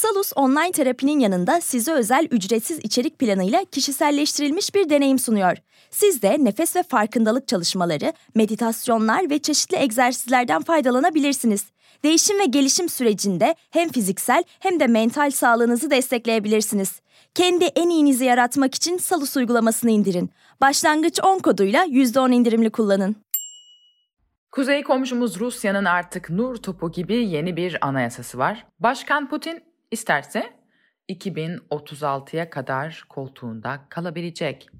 Salus online terapinin yanında size özel ücretsiz içerik planıyla kişiselleştirilmiş bir deneyim sunuyor. Siz de nefes ve farkındalık çalışmaları, meditasyonlar ve çeşitli egzersizlerden faydalanabilirsiniz. Değişim ve gelişim sürecinde hem fiziksel hem de mental sağlığınızı destekleyebilirsiniz. Kendi en iyinizi yaratmak için Salus uygulamasını indirin. Başlangıç 10 koduyla %10 indirimli kullanın. Kuzey komşumuz Rusya'nın artık nur topu gibi yeni bir anayasası var. Başkan Putin isterse 2036'ya kadar koltuğunda kalabilecek.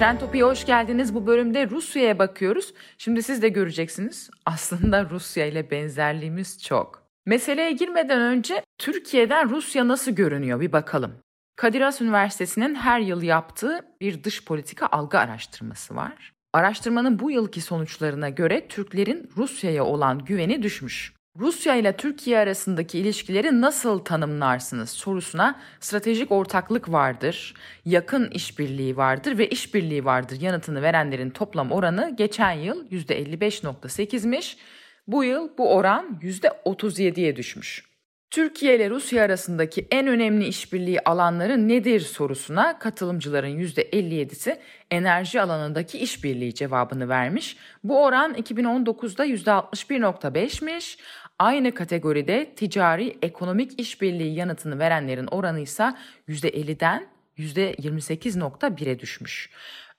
Trendtopi'ye hoş geldiniz. Bu bölümde Rusya'ya bakıyoruz. Şimdi siz de göreceksiniz. Aslında Rusya ile benzerliğimiz çok. Meseleye girmeden önce Türkiye'den Rusya nasıl görünüyor bir bakalım. Kadir Has Üniversitesi'nin her yıl yaptığı bir dış politika algı araştırması var. Araştırmanın bu yılki sonuçlarına göre Türklerin Rusya'ya olan güveni düşmüş. Rusya ile Türkiye arasındaki ilişkileri nasıl tanımlarsınız sorusuna stratejik ortaklık vardır, yakın işbirliği vardır ve işbirliği vardır yanıtını verenlerin toplam oranı geçen yıl %55.8'miş. Bu yıl bu oran %37'ye düşmüş. Türkiye ile Rusya arasındaki en önemli işbirliği alanları nedir sorusuna katılımcıların %57'si enerji alanındaki işbirliği cevabını vermiş. Bu oran 2019'da %61.5'miş. Aynı kategoride ticari ekonomik işbirliği yanıtını verenlerin oranı ise %50'den %28.1'e düşmüş.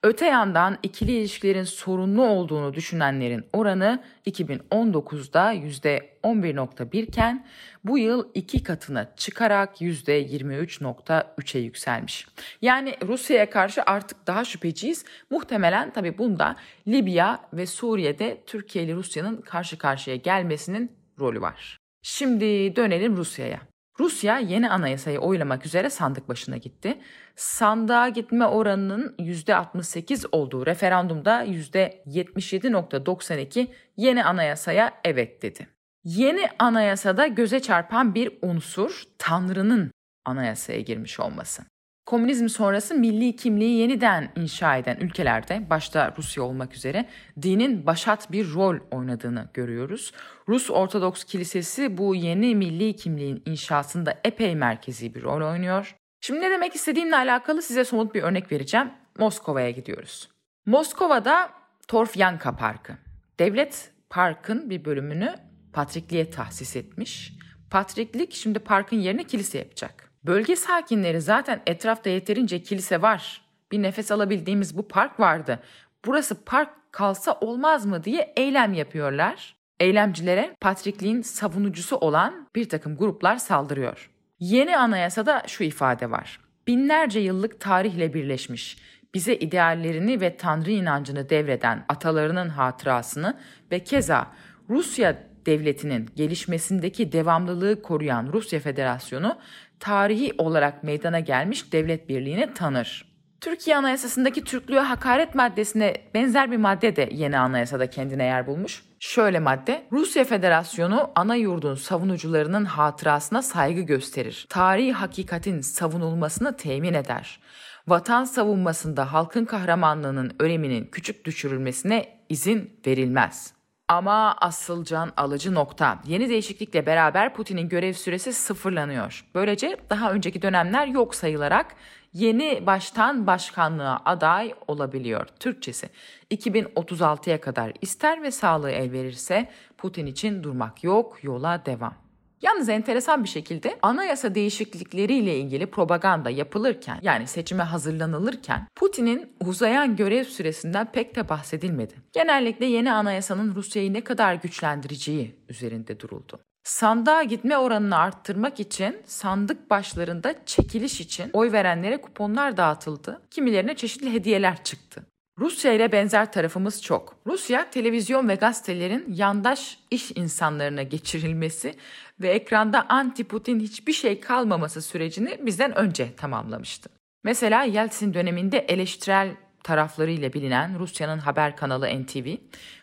Öte yandan ikili ilişkilerin sorunlu olduğunu düşünenlerin oranı 2019'da %11.1 iken bu yıl iki katına çıkarak %23.3'e yükselmiş. Yani Rusya'ya karşı artık daha şüpheciyiz. Muhtemelen tabii bunda Libya ve Suriye'de Türkiye ile Rusya'nın karşı karşıya gelmesinin rolü var. Şimdi dönelim Rusya'ya. Rusya yeni anayasayı oylamak üzere sandık başına gitti. Sandığa gitme oranının %68 olduğu referandumda %77.92 yeni anayasaya evet dedi. Yeni anayasada göze çarpan bir unsur Tanrı'nın anayasaya girmiş olması. Komünizm sonrası milli kimliği yeniden inşa eden ülkelerde, başta Rusya olmak üzere, dinin başat bir rol oynadığını görüyoruz. Rus Ortodoks Kilisesi bu yeni milli kimliğin inşasında epey merkezi bir rol oynuyor. Şimdi ne demek istediğimle alakalı size somut bir örnek vereceğim. Moskova'ya gidiyoruz. Moskova'da Torfyanka Parkı. Devlet parkın bir bölümünü patrikliğe tahsis etmiş. Patriklik şimdi parkın yerine kilise yapacak. Bölge sakinleri zaten etrafta yeterince kilise var. Bir nefes alabildiğimiz bu park vardı. Burası park kalsa olmaz mı diye eylem yapıyorlar. Eylemcilere patrikliğin savunucusu olan bir takım gruplar saldırıyor. Yeni anayasada şu ifade var. Binlerce yıllık tarihle birleşmiş, bize ideallerini ve tanrı inancını devreden atalarının hatırasını ve keza Rusya devletinin gelişmesindeki devamlılığı koruyan Rusya Federasyonu tarihi olarak meydana gelmiş devlet birliğini tanır. Türkiye Anayasası'ndaki Türklüğe hakaret maddesine benzer bir madde de yeni anayasada kendine yer bulmuş. Şöyle madde, Rusya Federasyonu ana yurdun savunucularının hatırasına saygı gösterir. Tarihi hakikatin savunulmasını temin eder. Vatan savunmasında halkın kahramanlığının öneminin küçük düşürülmesine izin verilmez. Ama asıl can alıcı nokta. Yeni değişiklikle beraber Putin'in görev süresi sıfırlanıyor. Böylece daha önceki dönemler yok sayılarak yeni baştan başkanlığa aday olabiliyor. Türkçesi 2036'ya kadar ister ve sağlığı el verirse Putin için durmak yok, yola devam. Yalnız enteresan bir şekilde anayasa değişiklikleriyle ilgili propaganda yapılırken yani seçime hazırlanılırken Putin'in uzayan görev süresinden pek de bahsedilmedi. Genellikle yeni anayasanın Rusya'yı ne kadar güçlendireceği üzerinde duruldu. Sandığa gitme oranını arttırmak için sandık başlarında çekiliş için oy verenlere kuponlar dağıtıldı. Kimilerine çeşitli hediyeler çıktı. Rusya ile benzer tarafımız çok. Rusya televizyon ve gazetelerin yandaş iş insanlarına geçirilmesi ve ekranda anti-Putin hiçbir şey kalmaması sürecini bizden önce tamamlamıştı. Mesela Yeltsin döneminde eleştirel taraflarıyla bilinen Rusya'nın haber kanalı NTV,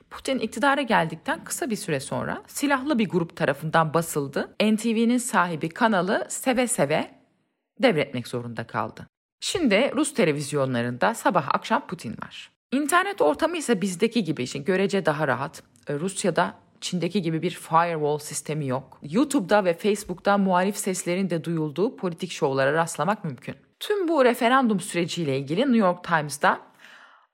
Putin iktidara geldikten kısa bir süre sonra silahlı bir grup tarafından basıldı. NTV'nin sahibi kanalı seve seve devretmek zorunda kaldı. Şimdi Rus televizyonlarında sabah akşam Putin var. İnternet ortamı ise bizdeki gibi işte görece daha rahat. Rusya'da Çin'deki gibi bir firewall sistemi yok. YouTube'da ve Facebook'ta muhalif seslerin de duyulduğu politik şovlara rastlamak mümkün. Tüm bu referandum süreciyle ilgili New York Times'da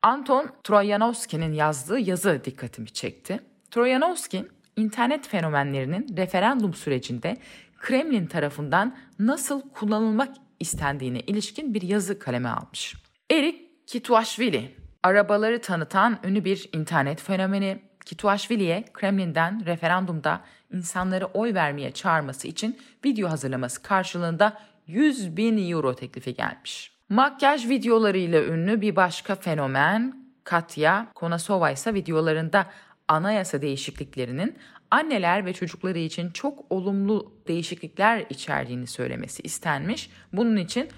Anton Troyanovski'nin yazdığı yazı dikkatimi çekti. Troyanovski, internet fenomenlerinin referandum sürecinde Kremlin tarafından nasıl kullanılmak istendiğine ilişkin bir yazı kaleme almış. Erik Kituashvili, arabaları tanıtan ünlü bir internet fenomeni, Kituashvili'ye Kremlin'den referandumda insanları oy vermeye çağırması için video hazırlaması karşılığında 100 bin euro teklifi gelmiş. Makyaj videolarıyla ünlü bir başka fenomen Katya Konasova ise videolarında anayasa değişikliklerinin anneler ve çocukları için çok olumlu değişiklikler içerdiğini söylemesi istenmiş. Bunun için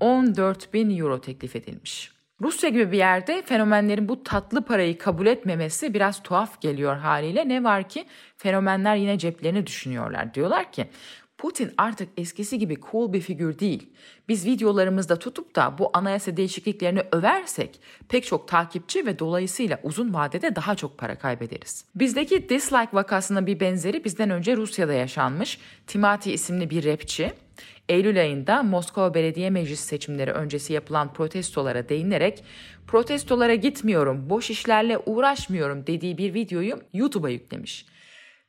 14 bin euro teklif edilmiş. Rusya gibi bir yerde fenomenlerin bu tatlı parayı kabul etmemesi biraz tuhaf geliyor haliyle. Ne var ki fenomenler yine ceplerini düşünüyorlar. Diyorlar ki Putin artık eskisi gibi cool bir figür değil. Biz videolarımızda tutup da bu anayasa değişikliklerini översek pek çok takipçi ve dolayısıyla uzun vadede daha çok para kaybederiz. Bizdeki dislike vakasının bir benzeri bizden önce Rusya'da yaşanmış. Timati isimli bir rapçi Eylül ayında Moskova Belediye Meclisi seçimleri öncesi yapılan protestolara değinerek protestolara gitmiyorum, boş işlerle uğraşmıyorum dediği bir videoyu YouTube'a yüklemiş.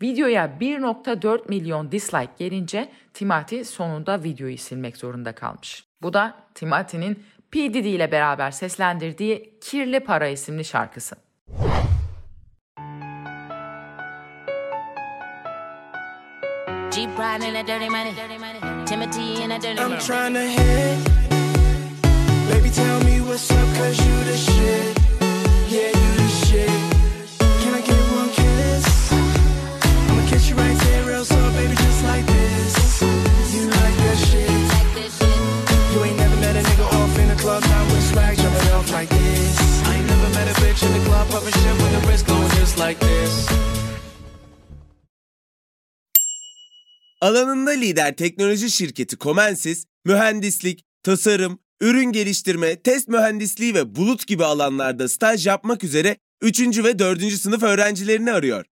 Videoya 1.4 milyon dislike gelince Timati sonunda videoyu silmek zorunda kalmış. Bu da Timati'nin P. Diddy ile beraber seslendirdiği Kirli Para isimli şarkısı. G Pride in that dirty money. Timothy in that dirty money. I'm trying to hit. Baby, tell me what's up, cause you the shit. Alanında lider teknoloji şirketi Comensis, mühendislik, tasarım, ürün geliştirme, test mühendisliği ve bulut gibi alanlarda staj yapmak üzere 3. ve 4. sınıf öğrencilerini arıyor.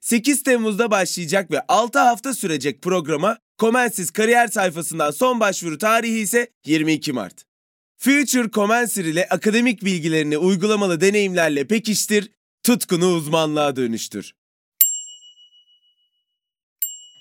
8 Temmuz'da başlayacak ve 6 hafta sürecek programa Comensis kariyer sayfasından son başvuru tarihi ise 22 Mart. Future Comensir ile akademik bilgilerini uygulamalı deneyimlerle pekiştir, tutkunu uzmanlığa dönüştür.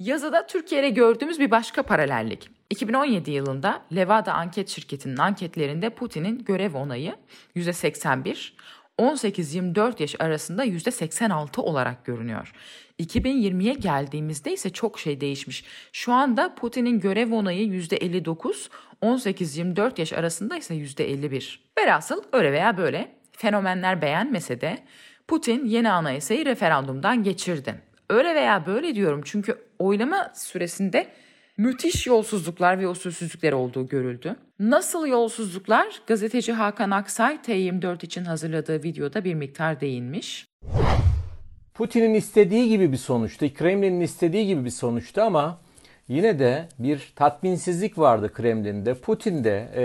Yazıda Türkiye'de gördüğümüz bir başka paralellik. 2017 yılında Levada anket şirketinin anketlerinde Putin'in görev onayı %81, 18-24 yaş arasında %86 olarak görünüyor. 2020'ye geldiğimizde ise çok şey değişmiş. Şu anda Putin'in görev onayı %59, 18-24 yaş arasında ise %51. Velhasıl öyle veya böyle fenomenler beğenmese de Putin yeni anayasayı referandumdan geçirdi. Öyle veya böyle diyorum çünkü oylama süresinde müthiş yolsuzluklar ve usulsüzlükler olduğu görüldü. Nasıl yolsuzluklar? Gazeteci Hakan Aksay T24 için hazırladığı videoda bir miktar değinmiş. Putin'in istediği gibi bir sonuçtu, Kremlin'in istediği gibi bir sonuçtu ama yine de bir tatminsizlik vardı Kremlin'de. Putin'de e,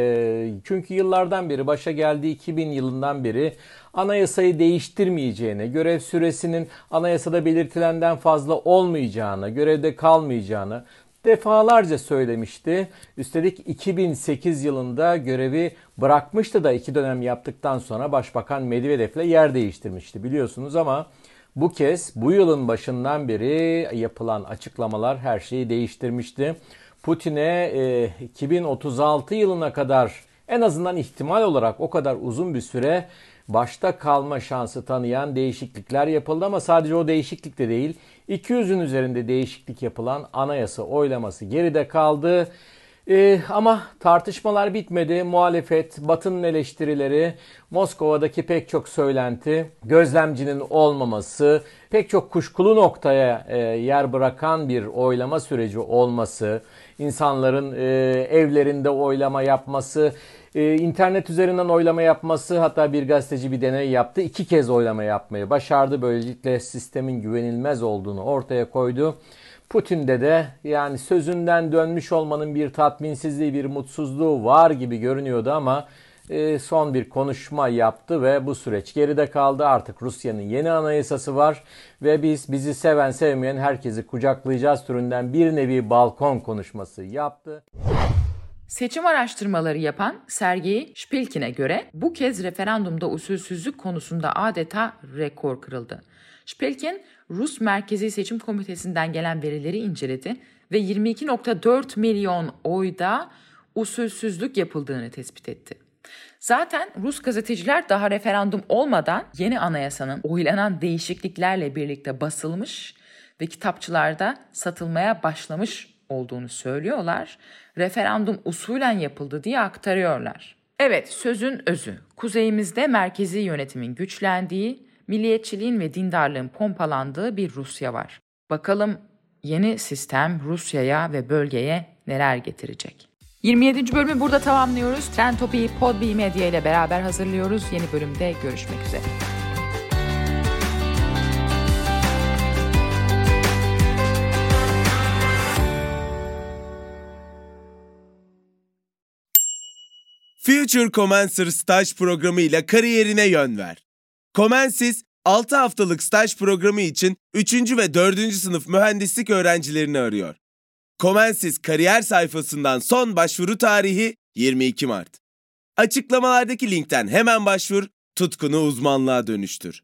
çünkü yıllardan beri başa geldiği 2000 yılından beri anayasayı değiştirmeyeceğine, görev süresinin anayasada belirtilenden fazla olmayacağına, görevde kalmayacağını, defalarca söylemişti. Üstelik 2008 yılında görevi bırakmıştı da iki dönem yaptıktan sonra Başbakan Medvedev'le yer değiştirmişti biliyorsunuz ama bu kez bu yılın başından beri yapılan açıklamalar her şeyi değiştirmişti. Putin'e e, 2036 yılına kadar en azından ihtimal olarak o kadar uzun bir süre başta kalma şansı tanıyan değişiklikler yapıldı ama sadece o değişiklik de değil. 200'ün üzerinde değişiklik yapılan anayasa oylaması geride kaldı. Ee, ama tartışmalar bitmedi. Muhalefet, Batı'nın eleştirileri, Moskova'daki pek çok söylenti, gözlemcinin olmaması, pek çok kuşkulu noktaya e, yer bırakan bir oylama süreci olması, insanların e, evlerinde oylama yapması, e, internet üzerinden oylama yapması hatta bir gazeteci bir deney yaptı. iki kez oylama yapmayı başardı. Böylelikle sistemin güvenilmez olduğunu ortaya koydu. Putin'de de yani sözünden dönmüş olmanın bir tatminsizliği, bir mutsuzluğu var gibi görünüyordu ama e, son bir konuşma yaptı ve bu süreç geride kaldı. Artık Rusya'nın yeni anayasası var ve biz bizi seven sevmeyen herkesi kucaklayacağız türünden bir nevi balkon konuşması yaptı. Seçim araştırmaları yapan Sergey Şpilkin'e göre bu kez referandumda usulsüzlük konusunda adeta rekor kırıldı. Şpilkin, Rus Merkezi Seçim Komitesi'nden gelen verileri inceledi ve 22.4 milyon oyda usulsüzlük yapıldığını tespit etti. Zaten Rus gazeteciler daha referandum olmadan yeni anayasanın oylanan değişikliklerle birlikte basılmış ve kitapçılarda satılmaya başlamış olduğunu söylüyorlar. Referandum usulen yapıldı diye aktarıyorlar. Evet, sözün özü. Kuzeyimizde merkezi yönetimin güçlendiği, milliyetçiliğin ve dindarlığın pompalandığı bir Rusya var. Bakalım yeni sistem Rusya'ya ve bölgeye neler getirecek? 27. bölümü burada tamamlıyoruz. Trend Topi'yi Podbi Medya ile beraber hazırlıyoruz. Yeni bölümde görüşmek üzere. Future Commencer staj programı ile kariyerine yön ver. Comensis 6 haftalık staj programı için 3. ve 4. sınıf mühendislik öğrencilerini arıyor. Comensis kariyer sayfasından son başvuru tarihi 22 Mart. Açıklamalardaki linkten hemen başvur, tutkunu uzmanlığa dönüştür.